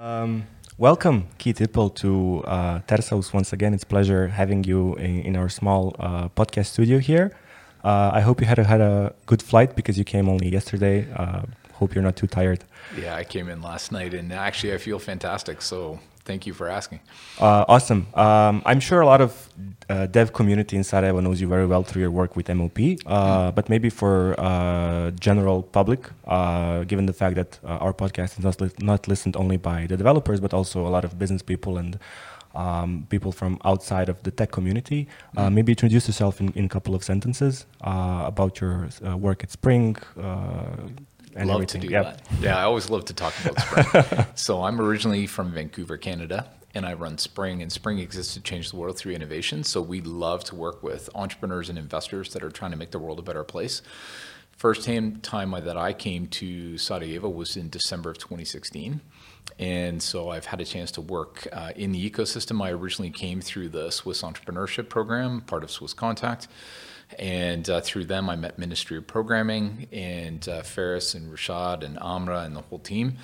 Um, welcome, Keith Ippel, to uh, Tersaus once again. It's a pleasure having you in, in our small uh, podcast studio here. Uh, I hope you had a, had a good flight because you came only yesterday. Uh, hope you're not too tired. Yeah, I came in last night and actually I feel fantastic. So thank you for asking. Uh, awesome. Um, I'm sure a lot of uh, dev community in Sarajevo knows you very well through your work with MOP, uh, mm. but maybe for uh, general public, uh, given the fact that uh, our podcast is not, li- not listened only by the developers, but also a lot of business people and um, people from outside of the tech community. Mm. Maybe introduce yourself in, in a couple of sentences about your work at Spring, and love everything. to do yep. that. Yeah, I always love to talk about Spring. so I'm originally from Vancouver, Canada, and I run Spring. And Spring exists to change the world through innovation. So we love to work with entrepreneurs and investors that are trying to make the world a better place. First time, time that I came to Sarajevo was in December of 2016. And so I've had a chance to work uh, in the ecosystem. I originally came through the Swiss Entrepreneurship Program, part of Swiss Contact. And uh, through them, I met Ministry of Programming and uh, Ferris and Rashad and Amra and the whole team.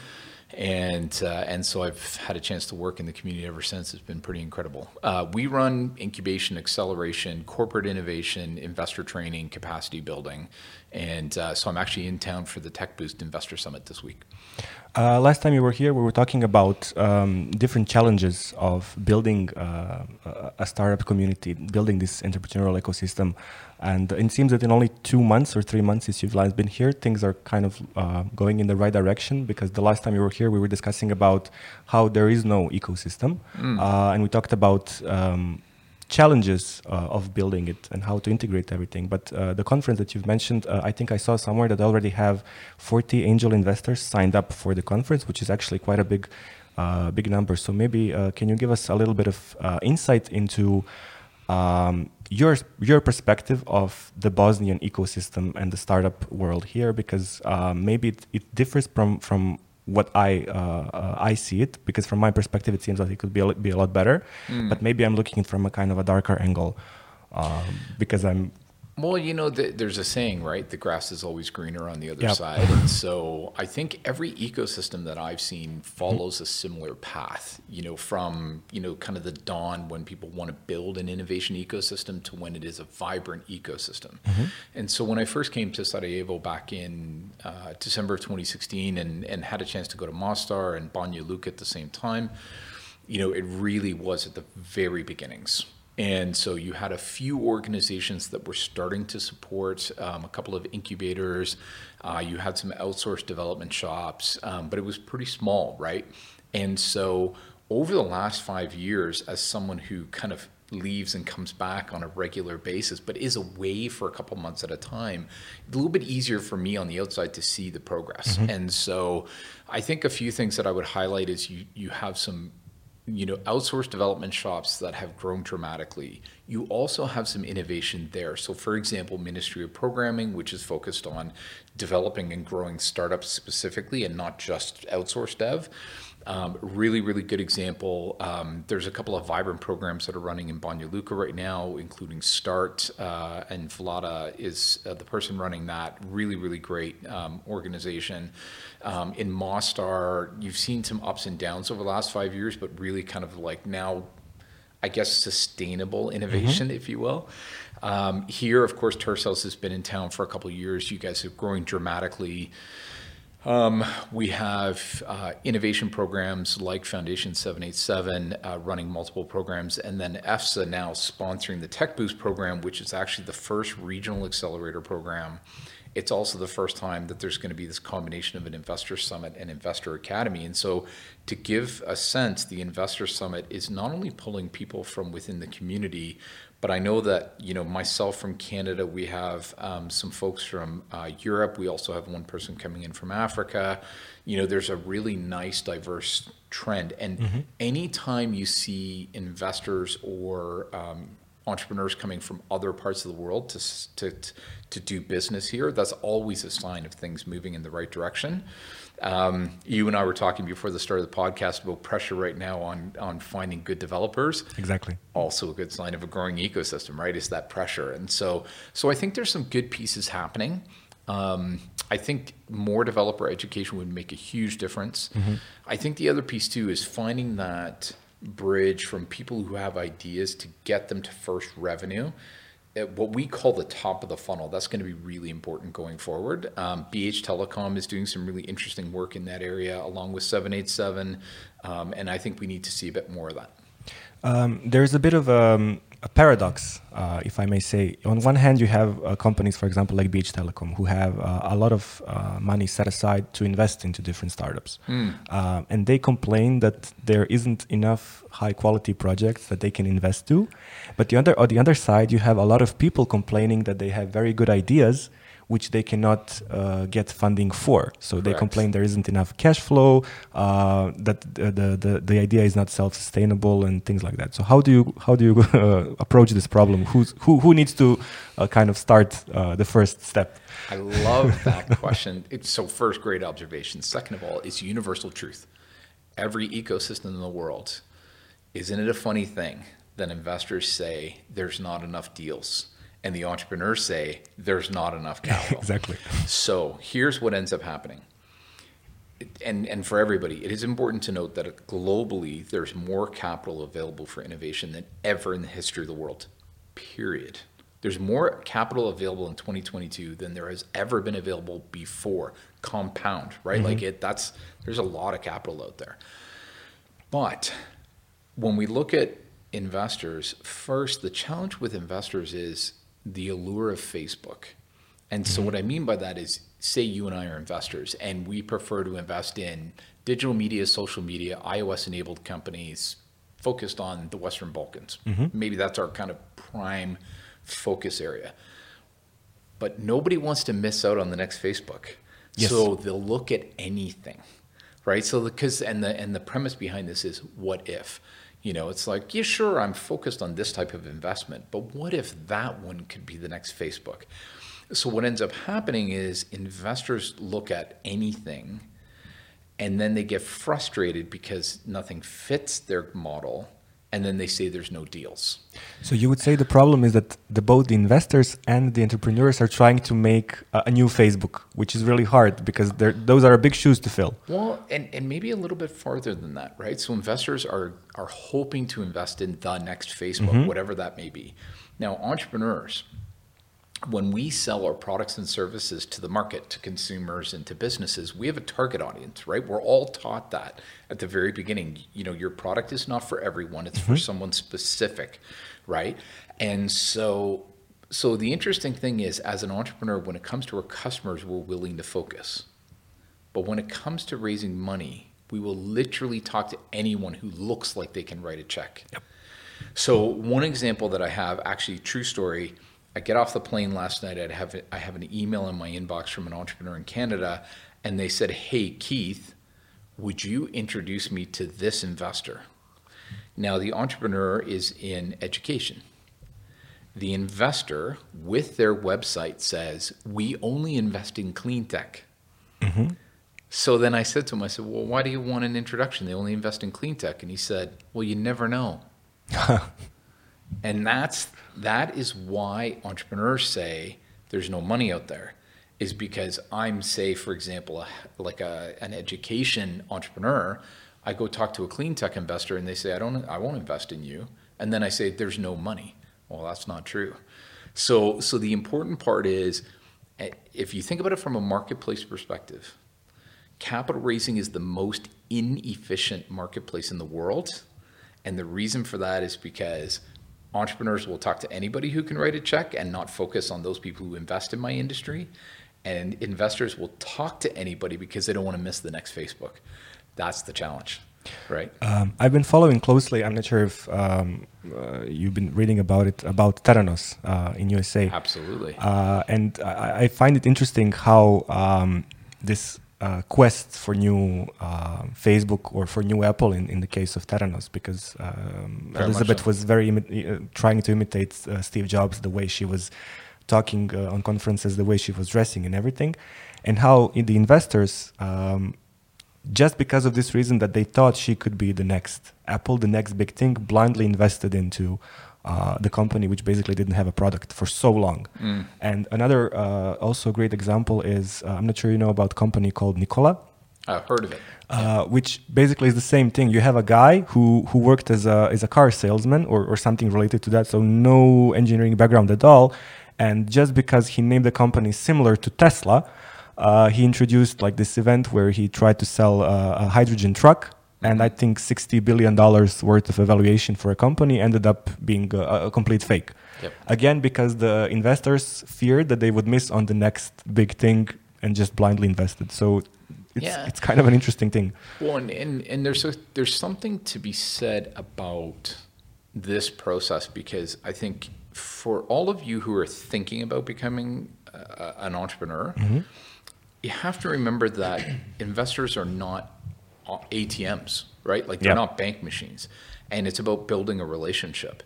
And, uh, and so I've had a chance to work in the community ever since. It's been pretty incredible. Uh, we run incubation, acceleration, corporate innovation, investor training, capacity building. And uh, so I'm actually in town for the Tech Boost Investor Summit this week. Uh, last time you were here, we were talking about um, different challenges of building uh, a startup community, building this entrepreneurial ecosystem. And it seems that in only two months or three months since you've been here, things are kind of uh, going in the right direction. Because the last time you were here, we were discussing about how there is no ecosystem, mm. Uh, and we talked about um, challenges uh, of building it and how to integrate everything. But uh, the conference that you've mentioned, uh, I think I saw somewhere that already have 40 angel investors signed up for the conference, which is actually quite a big, uh, big number. So maybe uh, can you give us a little bit of uh, insight into um, your your perspective of the Bosnian ecosystem and the startup world here? Because maybe it, it differs from from what I uh, uh, I see it because from my perspective it seems like it could be a, be a lot better, mm. but maybe I'm looking from a kind of a darker angle um, because I'm well, you know, the, there's a saying, right? The grass is always greener on the other yep. side. And so I think every ecosystem that I've seen follows a similar path, you know, from, you know, kind of the dawn when people want to build an innovation ecosystem to when it is a vibrant ecosystem. Mm-hmm. And so when I first came to Sarajevo back in uh, December of 2016 and, and had a chance to go to Mostar and Banja Luka at the same time, you know, it really was at the very beginnings and so you had a few organizations that were starting to support um, a couple of incubators. Uh, you had some outsourced development shops, um, but it was pretty small, right? And so over the last five years, as someone who kind of leaves and comes back on a regular basis, but is away for a couple months at a time, a little bit easier for me on the outside to see the progress. Mm-hmm. And so I think a few things that I would highlight is you you have some you know outsourced development shops that have grown dramatically. You also have some innovation there. So for example ministry of programming which is focused on developing and growing startups specifically and not just outsourced dev um, really, really good example. Um, there's a couple of vibrant programs that are running in Banja Luka right now, including Start, uh, and Vlada is uh, the person running that. Really, really great um, organization. Um, in Mostar, you've seen some ups and downs over the last five years, but really kind of like now, I guess, sustainable innovation, mm-hmm. if you will. Um, here, of course, Tercels has been in town for a couple of years. You guys are growing dramatically. Um, we have uh, innovation programs like Foundation 787 uh, running multiple programs, and then EFSA now sponsoring the Tech Boost program, which is actually the first regional accelerator program. It's also the first time that there's going to be this combination of an investor summit and investor academy. And so, to give a sense, the investor summit is not only pulling people from within the community, but I know that you know myself from Canada, we have um, some folks from uh, Europe. We also have one person coming in from Africa. You know, there's a really nice, diverse trend. And mm-hmm. anytime you see investors or um, entrepreneurs coming from other parts of the world to, to to do business here, that's always a sign of things moving in the right direction. Um, you and I were talking before the start of the podcast about pressure right now on on finding good developers. Exactly. Also, a good sign of a growing ecosystem, right? Is that pressure, and so so I think there's some good pieces happening. Um, I think more developer education would make a huge difference. Mm-hmm. I think the other piece too is finding that bridge from people who have ideas to get them to first revenue what we call the top of the funnel. That's going to be really important going forward. Um, BH Telecom is doing some really interesting work in that area, along with 787, um, and I think we need to see a bit more of that. Um, there's a bit of um, a paradox, uh, if I may say. On one hand, you have uh, companies, for example, like BH Telecom, who have uh, a lot of uh, money set aside to invest into different startups. Mm. and they complain that there isn't enough high quality projects that they can invest to. But the other, on the other side, you have a lot of people complaining that they have very good ideas which they cannot uh, get funding for. So Correct. they complain there isn't enough cash flow, uh, that the, the, the idea is not self-sustainable and things like that. So how do you how do you uh, approach this problem? Who's, who who needs to uh, kind of start uh, the first step? I love that question. It's, so first, great observation. Second of all, it's universal truth. Every ecosystem in the world, isn't it a funny thing that investors say there's not enough deals? And the entrepreneurs say there's not enough capital. exactly. So here's what ends up happening. And, and for everybody, it is important to note that globally there's more capital available for innovation than ever in the history of the world. Period. There's more capital available in 2022 than there has ever been available before. Compound, right? Mm-hmm. Like it that's there's a lot of capital out there. But when we look at investors, first the challenge with investors is the allure of Facebook. And so, mm-hmm. what I mean by that is, say you and I are investors, and we prefer to invest in digital media, social media, iOS enabled companies focused on the Western Balkans. Mm-hmm. Maybe that's our kind of prime focus area. But nobody wants to miss out on the next Facebook. Yes. So they'll look at anything, right? So because and the and the premise behind this is what if. You know, it's like, yeah, sure, I'm focused on this type of investment, but what if that one could be the next Facebook? So, what ends up happening is investors look at anything and then they get frustrated because nothing fits their model and then they say there's no deals. So you would say the problem is that the, both the investors and the entrepreneurs are trying to make a, a new Facebook, which is really hard because those are big shoes to fill. Well, and, and maybe a little bit farther than that, right? So investors are are hoping to invest in the next Facebook, mm-hmm. whatever that may be. Now, entrepreneurs, when we sell our products and services to the market, to consumers and to businesses, we have a target audience, right? We're all taught that at the very beginning. You know, your product is not for everyone, it's mm-hmm. for someone specific, right? And so so the interesting thing is as an entrepreneur when it comes to our customers, we're willing to focus. But when it comes to raising money, we will literally talk to anyone who looks like they can write a check. Yep. So one example that I have, actually true story, I get off the plane last night. I have I have an email in my inbox from an entrepreneur in Canada, and they said, "Hey Keith, would you introduce me to this investor?" Now the entrepreneur is in education. The investor, with their website, says, "We only invest in clean tech." Mm-hmm. So then I said to him, I said, "Well, why do you want an introduction? They only invest in clean tech." And he said, "Well, you never know." and that's that is why entrepreneurs say there's no money out there is because I'm say for example like a, an education entrepreneur. I go talk to a clean tech investor and they say I don't I won't invest in you. And then I say there's no money. Well that's not true. So so the important part is eh, if you think about it from a marketplace perspective capital raising is the most inefficient marketplace in the world. And the reason for that is because entrepreneurs will talk to anybody who can write a check and not focus on those people who invest in my industry. And investors will talk to anybody because they don't want to miss the next Facebook. That's the challenge, right? Um, I've been following closely. I'm not sure if um, uh, you've been reading about it about Theranos uh, in USA. Absolutely. Uh, and I, I, find it interesting how um, this uh, quest for new uh, Facebook or for new Apple in, in the case of Theranos, because um, Elizabeth so. was very uh, trying to imitate uh, Steve Jobs, the way she was talking uh, on conferences, the way she was dressing and everything, and how the investors, um, just because of this reason that they thought she could be the next Apple, the next big thing, blindly invested into uh, the company which basically didn't have a product for so long. Mm. And another uh, also great example is uh, I'm not sure you know about a company called Nikola. I've heard of it. Uh, which basically is the same thing. You have a guy who who worked as a as a car salesman or, or something related to that, so no engineering background at all. And just because he named the company similar to Tesla, uh, he introduced like this event where he tried to sell uh, a hydrogen truck and I think 60 billion dollars worth of evaluation for a company ended up being a, a complete fake. Yep. Again, because the investors feared that they would miss on the next big thing and just blindly invested. So it's, yeah. it's kind of an interesting thing. Well, and, and, and there's a, there's something to be said about this process because I think for all of you who are thinking about becoming uh, an entrepreneur, mm-hmm. you have to remember that investors are not ATMs, right? Like they're yep. not bank machines, and it's about building a relationship.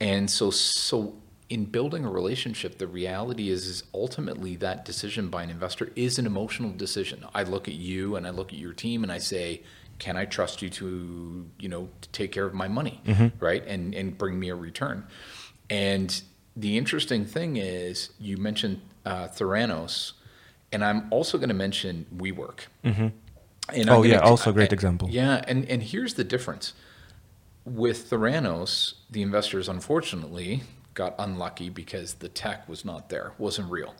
And so, so in building a relationship, the reality is, is ultimately that decision by an investor is an emotional decision. I look at you and I look at your team and I say, can I trust you to, you know, to take care of my money, mm-hmm. right? And and bring me a return. And the interesting thing is, you mentioned uh, Theranos, and I'm also going to mention WeWork. Mm-hmm. And oh yeah, also a great example. Yeah, and and here's the difference. With Theranos, the investors unfortunately got unlucky because the tech was not there, wasn't real.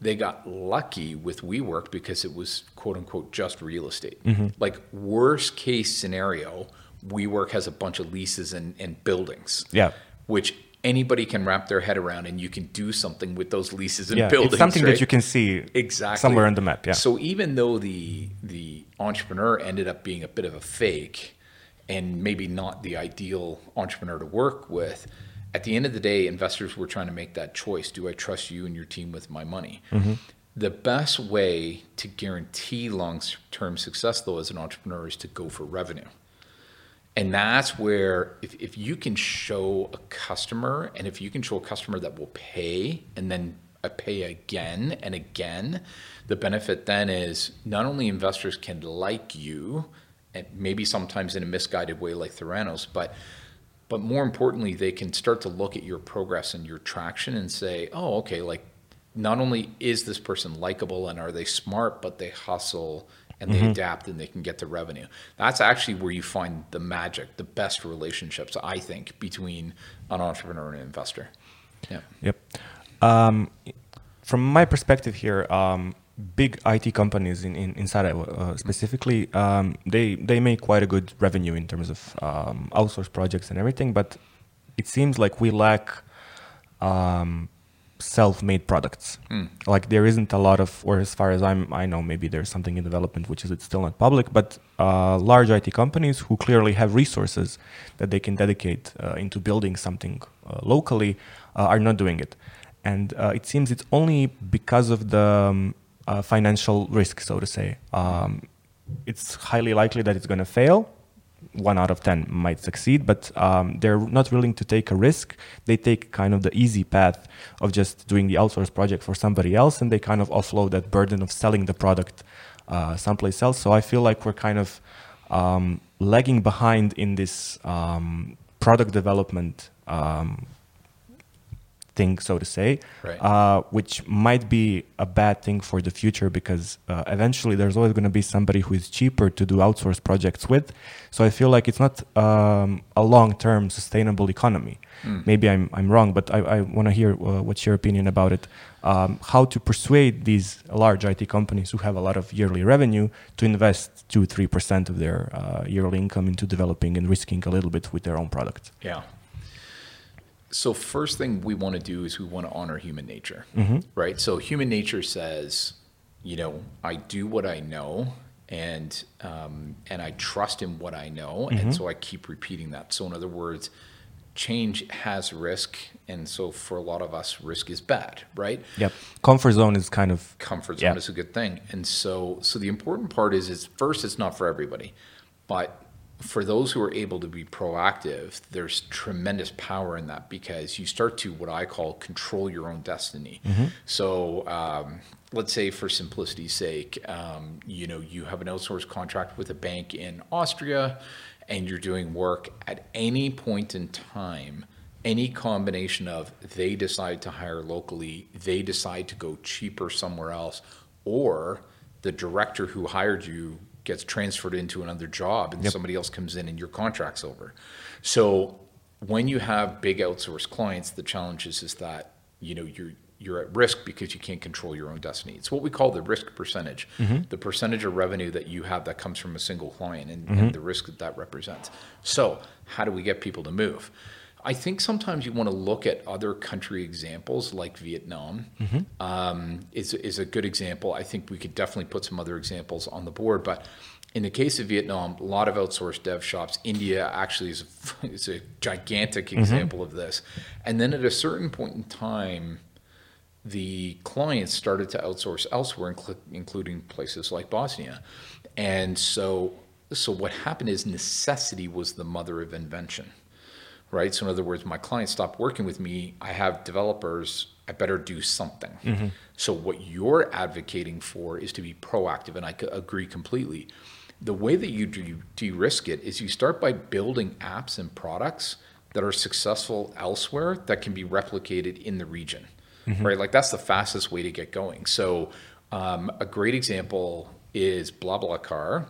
They got lucky with WeWork because it was quote unquote just real estate. Mm-hmm. Like worst case scenario, WeWork has a bunch of leases and, and buildings. Yeah. Which anybody can wrap their head around and you can do something with those leases and yeah, buildings. It's something right? that you can see exactly somewhere on the map. Yeah. So even though the the entrepreneur ended up being a bit of a fake and maybe not the ideal entrepreneur to work with, at the end of the day, investors were trying to make that choice. Do I trust you and your team with my money? Mm-hmm. The best way to guarantee long term success, though, as an entrepreneur, is to go for revenue. And that's where if, if you can show a customer and if you can show a customer that will pay and then uh, pay again and again, the benefit then is not only investors can like you, and maybe sometimes in a misguided way like Theranos, but but more importantly, they can start to look at your progress and your traction and say, oh, okay, like not only is this person likable and are they smart, but they hustle and they mm-hmm. adapt and they can get the revenue. That's actually where you find the magic, the best relationships, I think, between an entrepreneur and an investor. Yeah. Yep. Um, from my perspective here, um, big IT companies in, in, in Sarajevo uh, specifically, um, they, they make quite a good revenue in terms of um, outsourced projects and everything, but it seems like we lack um, self-made products. Mm. Like there isn't a lot of, or as far as I'm, I know, maybe there's something in development which is it's still not public, but uh, large IT companies who clearly have resources that they can dedicate uh, into building something uh, locally uh, are not doing it, and uh, it seems it's only because of the um, uh, financial risk, so to say. Um, it's highly likely that it's going to fail one out of 10 might succeed, but um, they're not willing to take a risk. They take kind of the easy path of just doing the outsourced project for somebody else, and they kind of offload that burden of selling the product uh, someplace else. So I feel like we're kind of um, lagging behind in this um, product development um, thing, so to say, right. uh, which might be a bad thing for the future because uh, eventually there's always going to be somebody who is cheaper to do outsourced projects with. So I feel like it's not um, a long-term sustainable economy. Mm. Maybe I'm I'm wrong, but I, I want to hear uh, what's your opinion about it. Um, how to persuade these large IT companies who have a lot of yearly revenue to invest two three percent of their uh, yearly income into developing and risking a little bit with their own product. Yeah so first thing we want to do is we want to honor human nature mm-hmm. right? So human nature says you know i do what i know and um, and i trust in what i know mm-hmm. and so i keep repeating that. So in other words change has risk and so for a lot of us risk is bad right? Yep. Comfort zone is kind of comfort zone is a good thing. And so so the important part is is first it's not for everybody. But for those who are able to be proactive, there's tremendous power in that because you start to what I call control your own destiny. Mm-hmm. So, um, let's say, for simplicity's sake, um, you know, you have an outsourced contract with a bank in Austria, and you're doing work at any point in time. any combination of they decide to hire locally, they decide to go cheaper somewhere else, or the director who hired you gets transferred into another job and yep. somebody else comes in and your contract's over. So when you have big outsourced clients, the challenge is, is that you know you're you're at risk because you can't control your own destiny. It's what we call the risk percentage, mm-hmm. the percentage of revenue that you have that comes from a single client and, mm-hmm. and, the risk that that represents. So, how do we get people to move? I think sometimes you want to look at other country examples like Vietnam mm-hmm. um, is, is a good example. I think we could definitely put some other examples on the board, but in the case of Vietnam, a lot of outsourced dev shops. India actually is a, is a gigantic mm-hmm. example of this. And then at a certain point in time, the clients started to outsource elsewhere, including places like Bosnia. And so, so what happened is necessity was the mother of invention, right? So in other words, my clients stopped working with me. I have developers. I better do something. Mm-hmm. So what you're advocating for is to be proactive, and I agree completely. The way that you de-risk it is you start by building apps and products that are successful elsewhere that can be replicated in the region mm-hmm. right? Like that's the fastest way to get going. So um, a great example is BlaBlaCar,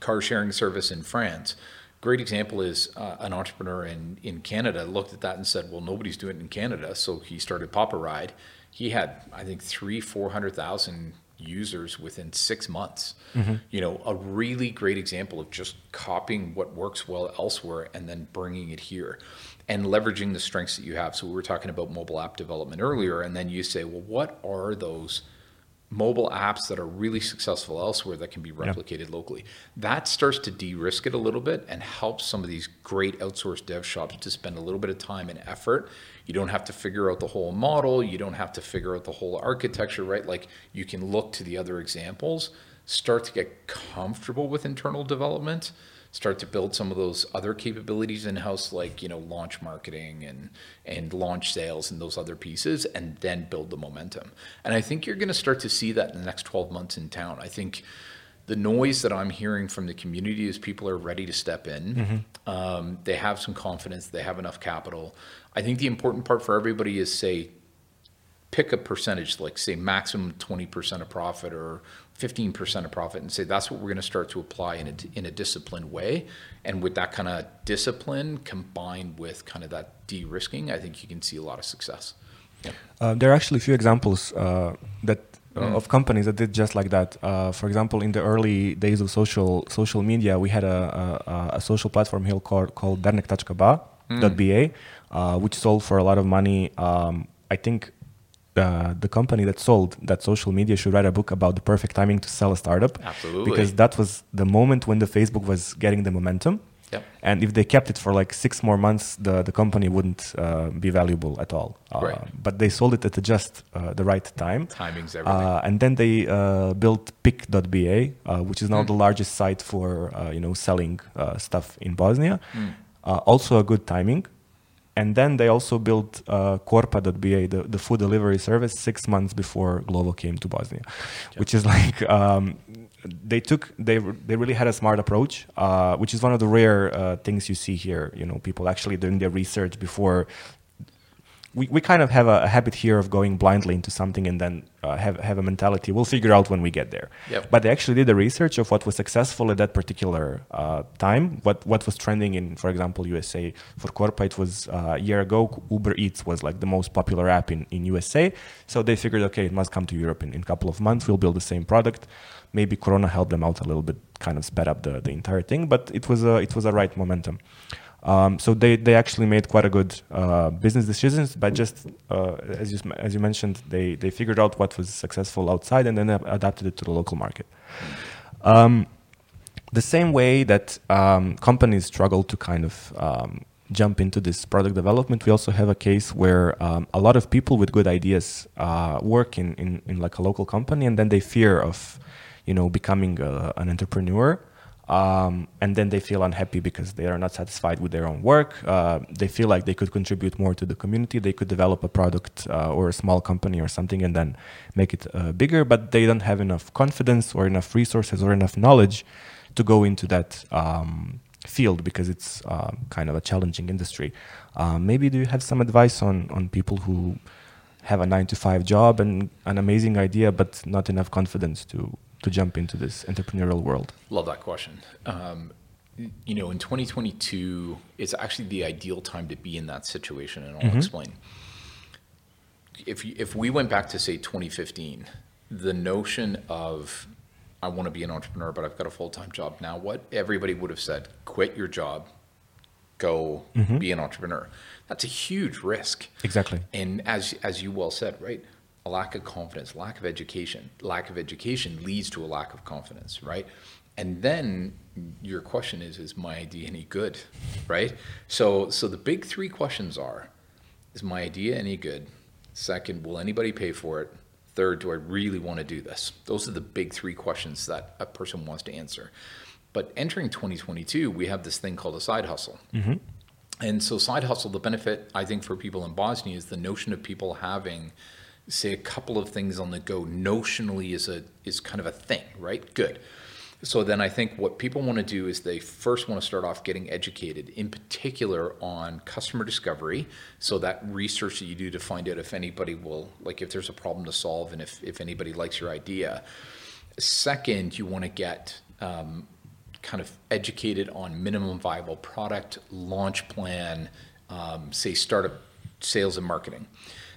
car sharing service in France. Great example is uh, an entrepreneur in, in Canada looked at that and said, well, nobody's doing it in Canada. So he started Poparide. He had, I think, three, 400,000 users within six months. Mm-hmm. You know, a really great example of just copying what works well elsewhere and then bringing it here and leveraging the strengths that you have. So we were talking about mobile app development earlier, and then you say, well, what are those mobile apps that are really successful elsewhere that can be replicated yep. locally? That starts to de-risk it a little bit and helps some of these great outsourced dev shops to spend a little bit of time and effort. You don't have to figure out the whole model. You don't have to figure out the whole architecture, right? Like you can look to the other examples, start to get comfortable with internal development start to build some of those other capabilities in house, like you know launch marketing and and launch sales and those other pieces, and then build the momentum. And I think you're going to start to see that in the next 12 months in town. I think the noise that I'm hearing from the community is people are ready to step in. Mm-hmm. Um, they have some confidence. They have enough capital. I think the important part for everybody is say pick a percentage, like say maximum 20% of profit or 15% of profit, and say that's what we're going to start to apply in a, in a disciplined way. And with that kind of discipline combined with kind of that de risking, I think you can see a lot of success. Yeah. Uh, there are actually a few examples uh, that uh, mm. of companies that did just like that. Uh, for example, in the early days of social social media, we had a, a, a social platform here called, called dernek.ba, mm. .ba, uh, which sold for a lot of money. Um, I think uh, the company that sold that social media should write a book about the perfect timing to sell a startup. Absolutely. Because that was the moment when the Facebook was getting the momentum. Yep. And if they kept it for like six more months, the, the company wouldn't uh, be valuable at all. Uh, right. But they sold it at just uh, the right time. Timing's everything. Uh, and then they built Pik.ba, which is now mm. the largest site for you know selling stuff in Bosnia. Mm. also a good timing and then they also built uh, Korpa.ba, the, the food delivery service, six months before Glovo came to Bosnia, which is like um, they took they they really had a smart approach, uh, which is one of the rare uh, things you see here. You know, people actually doing their research before we, we kind of have a, a, habit here of going blindly into something and then uh, have, have a mentality. We'll figure out when we get there. Yep. but they actually did the research of what was successful at that particular uh, time what what was trending in for example usa for Korpa it was uh, a year ago uber eats was like the most popular app in, in usa so they figured okay it must come to europe in, in a couple of months. We'll build the same product. Maybe corona helped them out a little bit kind of sped up the, the entire thing but it was a it was a right momentum um, so they, they actually made quite a good uh, business decisions, but just uh, as you as you mentioned, they they figured out what was successful outside and then adapted it to the local market. Um, the same way that um, companies struggle to kind of um, jump into this product development, we also have a case where um, a lot of people with good ideas uh, work in, in, in like a local company, and then they fear of you know becoming a, an entrepreneur um, and then they feel unhappy because they are not satisfied with their own work. Uh, they feel like they could contribute more to the community. They could develop a product uh, or a small company or something and then make it uh, bigger, but they don't have enough confidence or enough resources or enough knowledge to go into that um, field because it's uh, kind of a challenging industry. Uh, maybe do you have some advice on on people who have a nine to five job and an amazing idea, but not enough confidence to to jump into this entrepreneurial world? Love that question. Um, you know, in 2022, it's actually the ideal time to be in that situation, and I'll mm-hmm. explain. If if we went back to say 2015, the notion of I want to be an entrepreneur, but I've got a full time job now. What everybody would have said: quit your job, go mm-hmm. be an entrepreneur. That's a huge risk. Exactly. And as as you well said, right? A lack of confidence, lack of education, lack of education leads to a lack of confidence, right? And then your question is, is my idea any good, right? So so the big three questions are: Is my idea any good? Second, will anybody pay for it? Third, do I really want to do this? Those are the big three questions that a person wants to answer. But entering 2022, we have this thing called a side hustle. Mm-hmm. And so, side hustle, the benefit I think for people in Bosnia is the notion of people having, say, a couple of things on the go. Notionally, is a is kind of a thing, right? Good. So then I think what people want to do is they first want to start off getting educated, in particular on customer discovery. So that research that you do to find out if anybody will, like if there's a problem to solve and if, if anybody likes your idea. Second, you want to get um, kind of educated on minimum viable product, launch plan, um, say startup sales and marketing.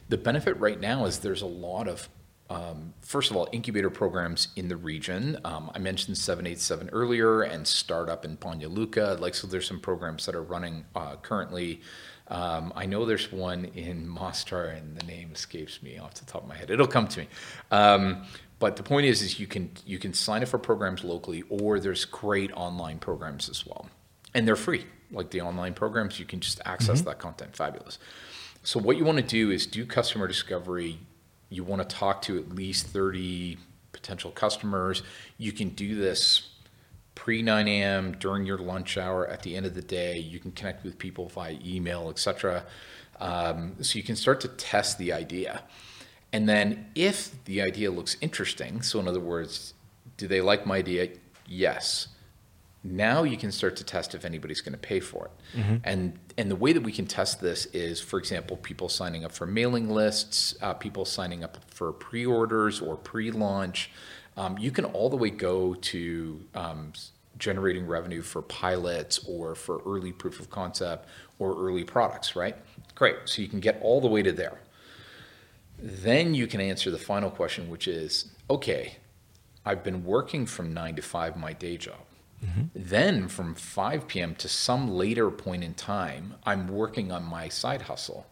The benefit right now is there's a lot of um, first of all, incubator programs in the region. Um, I mentioned 787 earlier and Startup in Banja Luka. Like, so there's some programs that are running uh, currently. Um, I know there's one in Mostar, and the name escapes me off the top of my head. It'll come to me. Um, but the point is, is you can you can sign up for programs locally, or there's great online programs as well, and they're free. Like the online programs, you can just access mm-hmm. that content. Fabulous. So what you want to do is do customer discovery you want to talk to at least 30 potential customers. You can do this pre 9 a.m. during your lunch hour at the end of the day. You can connect with people via email, etc. Um, so you can start to test the idea. And then if the idea looks interesting, so in other words, do they like my idea? Yes. Now you can start to test if anybody's going to pay for it. Mm-hmm. And and the way that we can test this is, for example, people signing up for mailing lists, uh, people signing up for pre-orders or pre-launch. Um, you can all the way go to um, generating revenue for pilots or for early proof of concept or early products, right? Great. So you can get all the way to there. Then you can answer the final question, which is okay, I've been working from nine to five, my day job. Mm-hmm. Then from 5 p.m. to some later point in time, I'm working on my side hustle,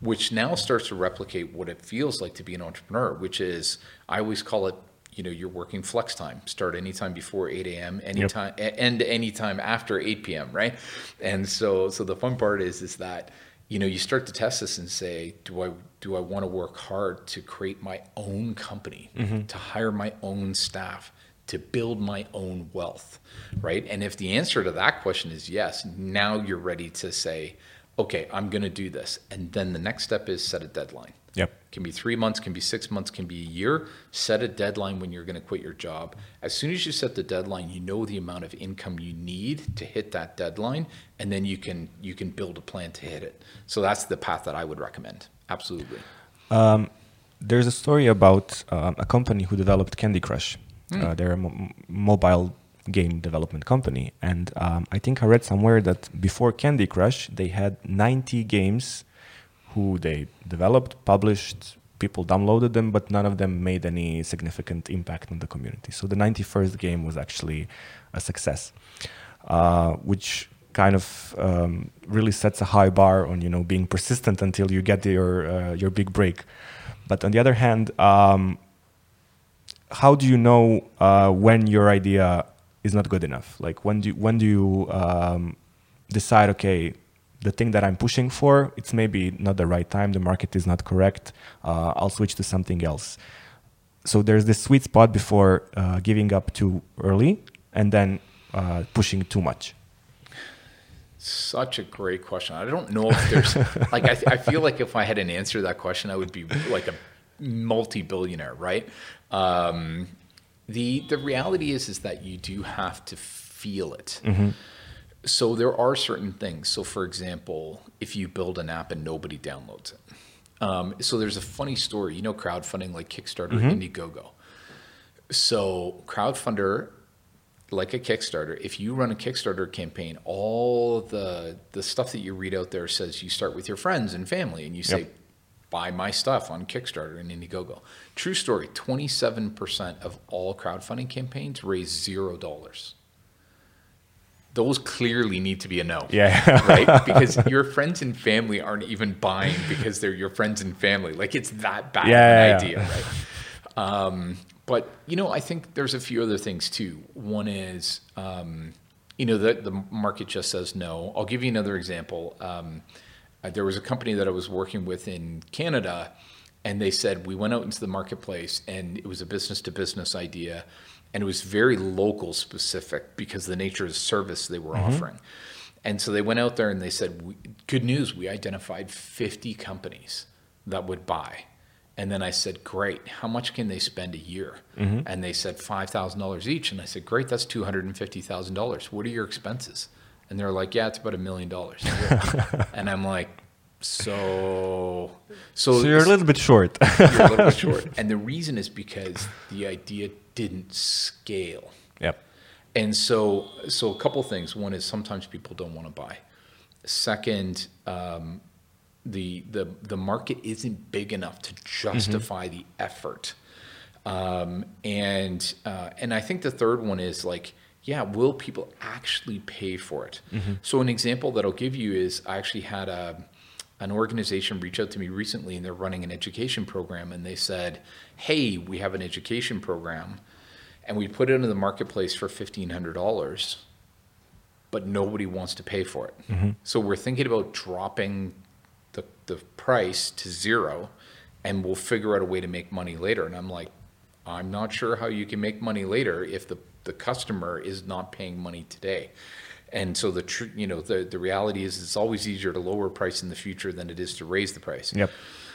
which now starts to replicate what it feels like to be an entrepreneur, which is I always call it, you know, you're working flex time. Start anytime before 8 a.m., anytime yep. end anytime after 8 p.m. Right? And so, so the fun part is, is that you know you start to test this and say, do I do I want to work hard to create my own company, mm-hmm. to hire my own staff? To build my own wealth, right? And if the answer to that question is yes, now you're ready to say, okay, I'm going to do this. And then the next step is set a deadline. Yep. Can be three months, can be six months, can be a year. Set a deadline when you're going to quit your job. As soon as you set the deadline, you know the amount of income you need to hit that deadline, and then you can you can build a plan to hit it. So that's the path that I would recommend. Absolutely. Um, there's a story about uh, a company who developed Candy Crush Mm. Uh, they're a mobile game development company, and um, I think I read somewhere that before Candy Crush, they had 90 games who they developed, published, people downloaded them, but none of them made any significant impact on the community. So the 91st game was actually a success, uh, which kind of um, really sets a high bar on you know being persistent until you get your uh, your big break. But on the other hand, um, how do you know uh, when your idea is not good enough? Like when do you, when do you um, decide? Okay, the thing that I'm pushing for, it's maybe not the right time. The market is not correct. Uh, I'll switch to something else. So there's this sweet spot before uh, giving up too early and then uh, pushing too much. Such a great question. I don't know if there's like I, I feel like if I had an answer to that question, I would be like a multi-billionaire, right? Um, the the reality is is that you do have to feel it. Mm-hmm. So there are certain things. So for example, if you build an app and nobody downloads it. Um, so there's a funny story. You know, crowdfunding like Kickstarter, mm-hmm. Indiegogo. So crowdfunder, like a Kickstarter, if you run a Kickstarter campaign, all the the stuff that you read out there says you start with your friends and family, and you say. Yep. Buy my stuff on Kickstarter and Indiegogo. True story 27% of all crowdfunding campaigns raise zero dollars those clearly need to be a no. Yeah. right? Because your friends and family aren't even buying because they're your friends and family. Like it's that bad yeah, an yeah, idea, right? Um, but you know, I think there's a few other things too. One is, um, you know, the the market just says no. I'll give you another example. Um, uh, there was a company that I was working with in Canada, and they said we went out into the marketplace, and it was a business to business idea and it was very local specific because the nature of the service they were mm-hmm. offering. And so they went out there and they said, "Good news, we identified 50 companies that would buy." And then I said, "Great, how much can they spend a year?" Mm-hmm. And they said five thousand dollars each. And I said, "Great, that's two hundred and fifty thousand dollars. What are your expenses?" And they're like, "Yeah, it's about a million dollars." And I'm like, so, so, so you're a little bit short. you're a little bit short, and the reason is because the idea didn't scale. Yep. And so, so a couple things. One is sometimes people don't want to buy. Second, um, the the the market isn't big enough to justify mm-hmm. the effort. Um, and uh, and I think the third one is like, yeah, will people actually pay for it? Mm-hmm. So an example that I'll give you is I actually had a an organization reach out to me recently, and they're running an education program, and they said, "Hey, we have an education program." and we put it into the marketplace for $1,500, but nobody wants to pay for it. Mm-hmm. So we're thinking about dropping the, the price to zero and we'll figure out a way to make money later. And I'm like, I'm not sure how you can make money later if the, the customer is not paying money today. And so the tr- you know the the reality is it's always easier to lower price in the future than it is to raise the price. Yep.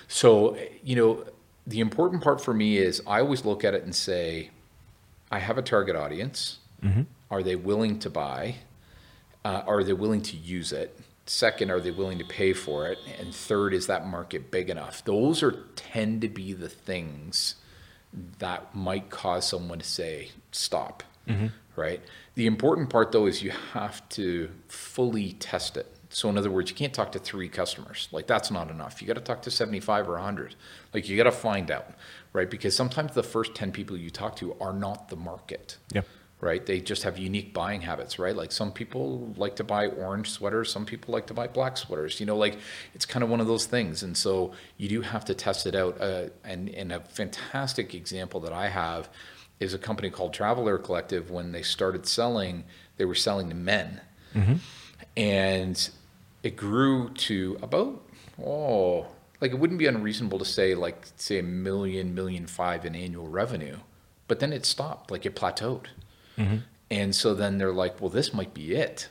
So you know the important part for me is I always look at it and say I have a target audience. Mm-hmm. Are they willing to buy? Uh, are they willing to use it? Second, are they willing to pay for it? And third, is that market big enough? Those are tend to be the things that might cause someone to say stop. Mm-hmm. Right. The important part though is you have to fully test it. So in other words, you can't talk to three customers. Like that's not enough. You got to talk to 75 or 100. Like you got to find out right? Because sometimes the first 10 people you talk to are not the market. Yeah. Right? They just have unique buying habits, right? Like some people like to buy orange sweaters, some people like to buy black sweaters. You know, like it's kind of one of those things. And so you do have to test it out. Uh, and, and a fantastic example that I have is a company called Traveler Collective. When they started selling, they were selling to men. Mm-hmm. And it grew to about, oh, like it wouldn't be unreasonable to say like say a million million five in annual revenue but then it stopped like it plateaued mm-hmm. and so then they're like well this might be it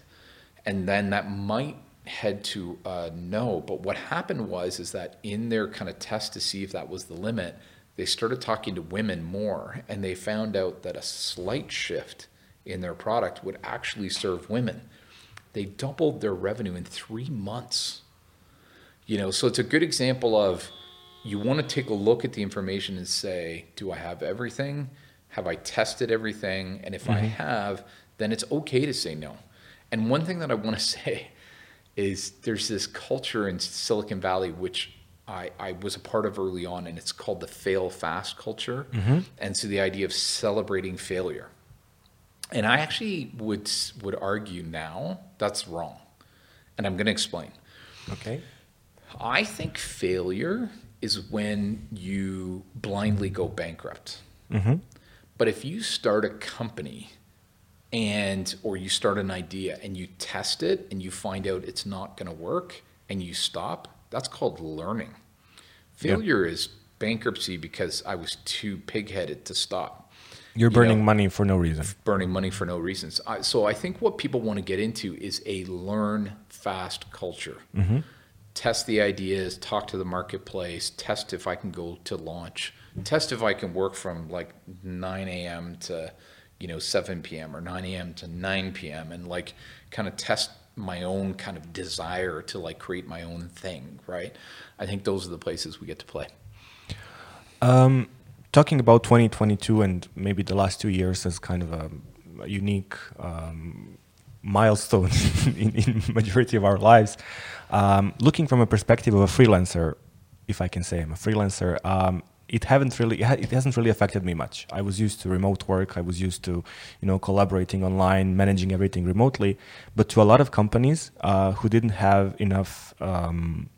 and then that might head to uh, no but what happened was is that in their kind of test to see if that was the limit they started talking to women more and they found out that a slight shift in their product would actually serve women they doubled their revenue in three months you know, so it's a good example of you want to take a look at the information and say, do I have everything? Have I tested everything? And if mm-hmm. I have, then it's okay to say no. And one thing that I want to say is there's this culture in Silicon Valley which I, I was a part of early on, and it's called the fail fast culture. Mm-hmm. And so the idea of celebrating failure. And I actually would would argue now that's wrong. And I'm going to explain. Okay. I think failure is when you blindly go bankrupt. Mm-hmm. But if you start a company and or you start an idea and you test it and you find out it's not going to work and you stop, that's called learning. Failure is bankruptcy because I was too pigheaded to stop. You're you burning know, money for no reason. Burning money for no reasons. I, so I think what people want to get into is a learn fast culture. Mm-hmm test the ideas, talk to the marketplace, test if I can go to launch, test if I can work from like 9 a.m. to you know 7 p.m. or 9 a.m. to 9 p.m. and like kind of test my own kind of desire to like create my own thing, right? I think those are the places we get to play. Um, talking about 2022 and maybe the last two years as kind of a, unique um, milestone in, in majority of our lives. Um, looking from a perspective of a freelancer, if I can say I'm a freelancer, um, it haven't really it hasn't really affected me much. I was used to remote work. I was used to you know collaborating online, managing everything remotely. But to a lot of companies uh, who didn't have enough. Um,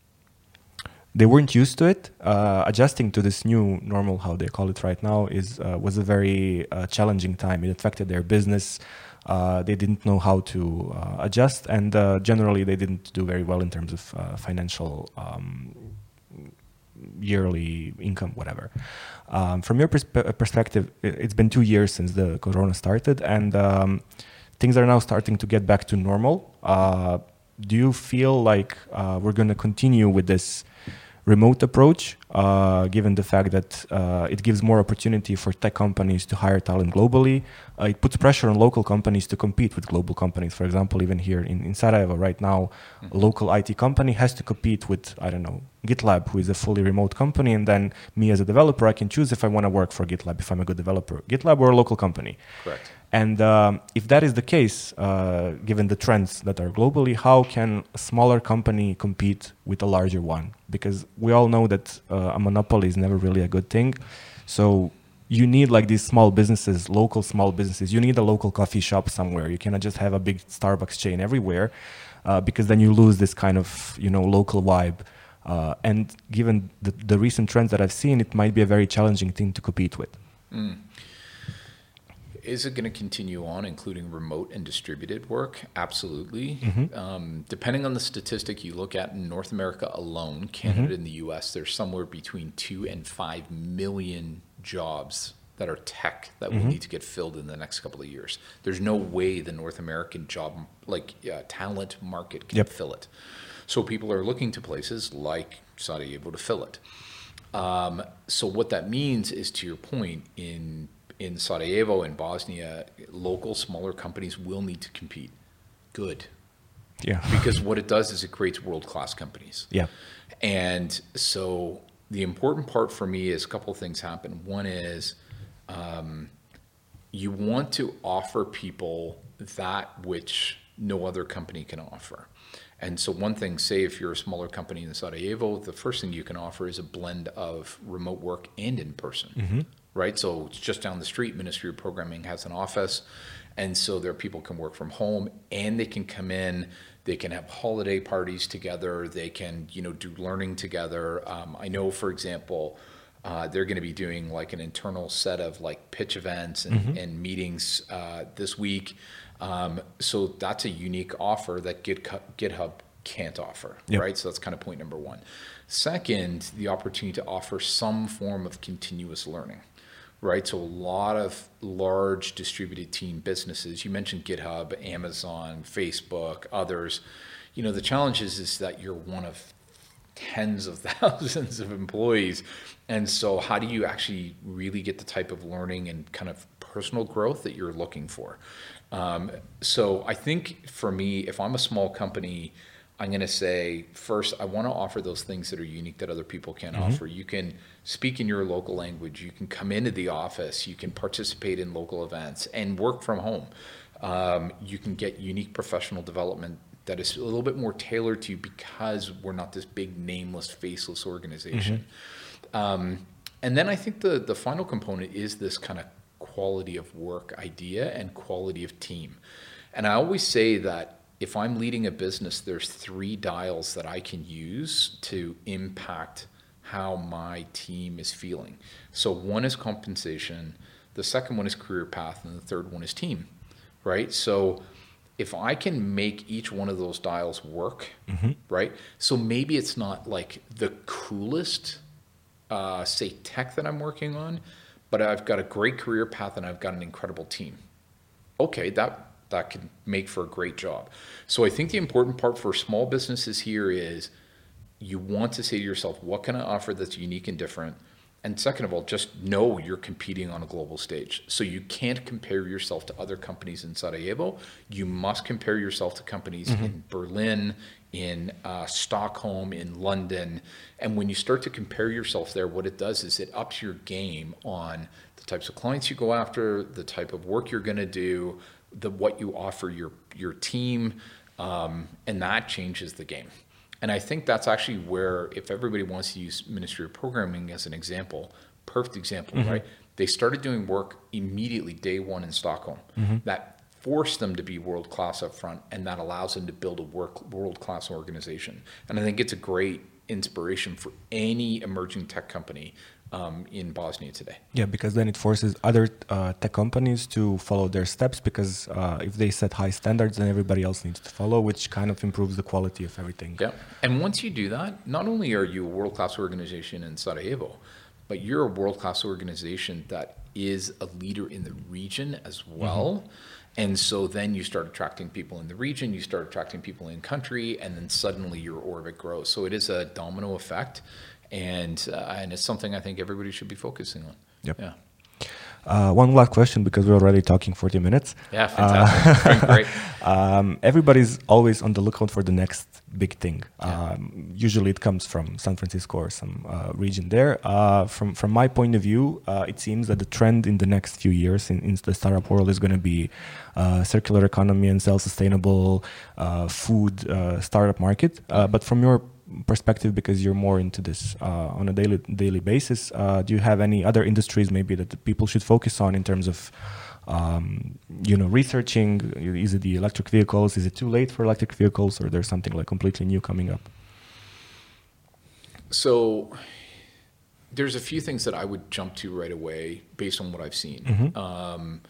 they weren't used to it. Uh, adjusting to this new normal, how they call it right now, is uh, was a very uh, challenging time. It affected their business. Uh, they didn't know how to uh, adjust, and generally, they didn't do very well in terms of financial um, yearly income, whatever. Um, from your persp- perspective, it's been two years since the corona started, and um, things are now starting to get back to normal. Uh, do you feel like uh, we're going to continue with this remote approach, uh, given the fact that uh, it gives more opportunity for tech companies to hire talent globally. Uh, it puts pressure on local companies to compete with global companies. For example, even here in, in Sarajevo right now, mm-hmm. a local IT company has to compete with, I don't know, GitLab, who is a fully remote company. And then me as a developer, I can choose if I want to work for GitLab, if I'm a good developer, GitLab or a local company. Correct. And um, if that is the case, uh, given the trends that are globally, how can a smaller company compete with a larger one? Because we all know that uh, a monopoly is never really a good thing. So you need like these small businesses, local small businesses. You need a local coffee shop somewhere. You cannot just have a big Starbucks chain everywhere, uh, because then you lose this kind of you know local vibe. Uh, and given the, the recent trends that I've seen, it might be a very challenging thing to compete with. Mm. Is it going to continue on, including remote and distributed work? Absolutely. Mm-hmm. Um, depending on the statistic you look at in North America alone, Canada mm-hmm. and the US, there's somewhere between two and five million jobs that are tech that mm-hmm. will need to get filled in the next couple of years. There's no way the North American job, like uh, talent market, can yep. fill it. So people are looking to places like Saudi Sarajevo to fill it. Um, so what that means is, to your point, in in Sarajevo and Bosnia, local smaller companies will need to compete. Good. Yeah. because what it does is it creates world class companies. Yeah. And so the important part for me is a couple of things happen. One is um, you want to offer people that which no other company can offer. And so, one thing, say if you're a smaller company in Sarajevo, the first thing you can offer is a blend of remote work and in person. Mm-hmm right? So it's just down the street. Ministry of Programming has an office, and so their people can work from home and they can come in. They can have holiday parties together. They can, you know, do learning together. Um, I know, for example. Uh, they're going to be doing like an internal set of like pitch events and, mm-hmm. and meetings uh, this week. Um, so that's a unique offer that GitHub can't offer, yep. right? So that's kind of point number one. Second, the opportunity to offer some form of continuous learning right? So a lot of large distributed team businesses. You mentioned GitHub, Amazon, Facebook, others. You know, the challenge is, is that you're one of tens of thousands of employees. And so how do you actually really get the type of learning and kind of personal growth that you're looking for? Um, so I think for me, if I'm a small company, I'm going to say first, I want to offer those things that are unique that other people can't mm-hmm. offer. You can speak in your local language. You can come into the office. You can participate in local events and work from home. Um, you can get unique professional development that is a little bit more tailored to you because we're not this big nameless, faceless organization. Mm-hmm. Um, and then I think the the final component is this kind of quality of work idea and quality of team. And I always say that if I'm leading a business, there's three dials that I can use to impact how my team is feeling. So one is compensation, the second one is career path, and the third one is team, right? So if I can make each one of those dials work, mm-hmm. right? So maybe it's not like the coolest, uh, say, tech that I'm working on, but I've got a great career path and I've got an incredible team. Okay, that that can make for a great job. So I think the important part for small businesses here is you want to say to yourself, what can I offer that's unique and different? And second of all, just know you're competing on a global stage. So you can't compare yourself to other companies in Sarajevo. You must compare yourself to companies mm-hmm. in Berlin, in uh, Stockholm, in London. And when you start to compare yourself there, what it does is it ups your game on the types of clients you go after, the type of work you're going to do, the what you offer your your team, um, and that changes the game. And I think that's actually where, if everybody wants to use Ministry of Programming as an example, perfect example, mm-hmm. right? They started doing work immediately day one in Stockholm. Mm-hmm. That forced them to be world class up front, and that allows them to build a work world class organization. And I think it's a great inspiration for any emerging tech company um, in Bosnia today. Yeah, because then it forces other uh, tech companies to follow their steps because uh, if they set high standards, then everybody else needs to follow, which kind of improves the quality of everything. Yeah, and once you do that, not only are you a world class organization in Sarajevo, but you're a world class organization that is a leader in the region as well. Mm-hmm. And so then you start attracting people in the region, you start attracting people in country, and then suddenly your orbit grows. So it is a domino effect and uh, and it's something I think everybody should be focusing on. Yep. Yeah. Uh, one last question because we're already talking 40 minutes. Yeah, fantastic. Uh, great. Um, everybody's always on the lookout for the next big thing. Yeah. Um, usually it comes from San Francisco or some uh, region there. Uh, from from my point of view, uh, it seems that the trend in the next few years in, in the startup world is going to be uh, circular economy and self-sustainable food startup market. but from your perspective because you're more into this uh, on a daily daily basis. Uh, do you have any other industries maybe that people should focus on in terms of um, you know researching? Is it the electric vehicles? Is it too late for electric vehicles? Or there's something like completely new coming up? So there's a few things that i would jump to right away based on what i've seen. Mm-hmm. um,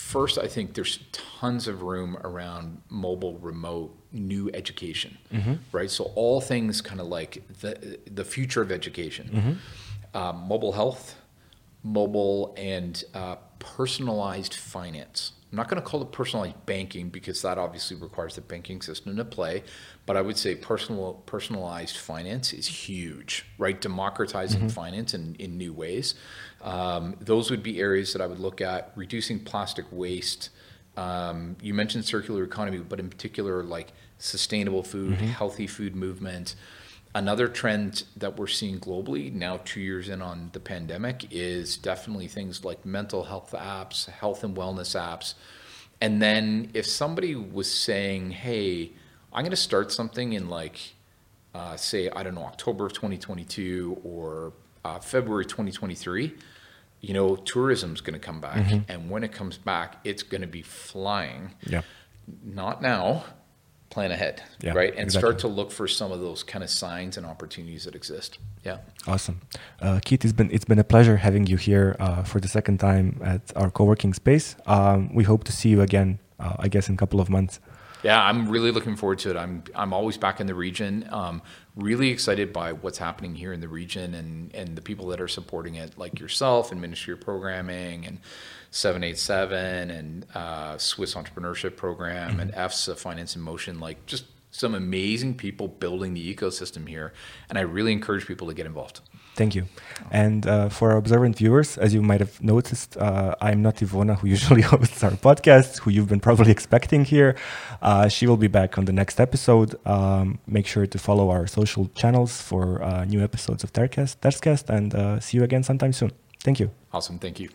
First, I think there's tons of room around mobile remote new education, mm-hmm. right? So all things kind of like the the future of education, mm-hmm. um, mobile health, mobile and uh, personalized finance. I'm not going to call it personalized banking because that obviously requires the banking system to play, but I would say personal personalized finance is huge, right? Democratizing mm-hmm. finance in, in new ways. Um, those would be areas that I would look at. Reducing plastic waste. Um, you mentioned circular economy, but in particular, like sustainable food, mm-hmm. healthy food movement. Another trend that we're seeing globally now, two years in on the pandemic, is definitely things like mental health apps, health and wellness apps. And then if somebody was saying, hey, I'm going to start something in like, uh, say, I don't know, October of 2022 or uh, February 2023, you know, tourism's going to come back. Mm-hmm. And when it comes back, it's going to be flying. Yeah. Not now, plan ahead, yeah, right? And exactly. start to look for some of those kind of signs and opportunities that exist. Yeah. Awesome, uh, Keith. It's been it's been a pleasure having you here uh, for the second time at our co-working space. Um, we hope to see you again. Uh, I guess in a couple of months. Yeah, I'm really looking forward to it. I'm I'm always back in the region. Um, really excited by what's happening here in the region and and the people that are supporting it, like yourself and Ministry of Programming and 787 and uh, Swiss Entrepreneurship Program mm-hmm. and EFSE Finance in Motion. Like just some amazing people building the ecosystem here, and I really encourage people to get involved. Thank you. And uh, for our observant viewers, as you might have noticed, uh, I'm not Ivona, who usually hosts our podcast, who you've been probably expecting here. Uh, she will be back on the next episode. Um, make sure to follow our social channels for uh, new episodes of Terscast, and uh, see you again sometime soon. Thank you. Awesome. Thank you.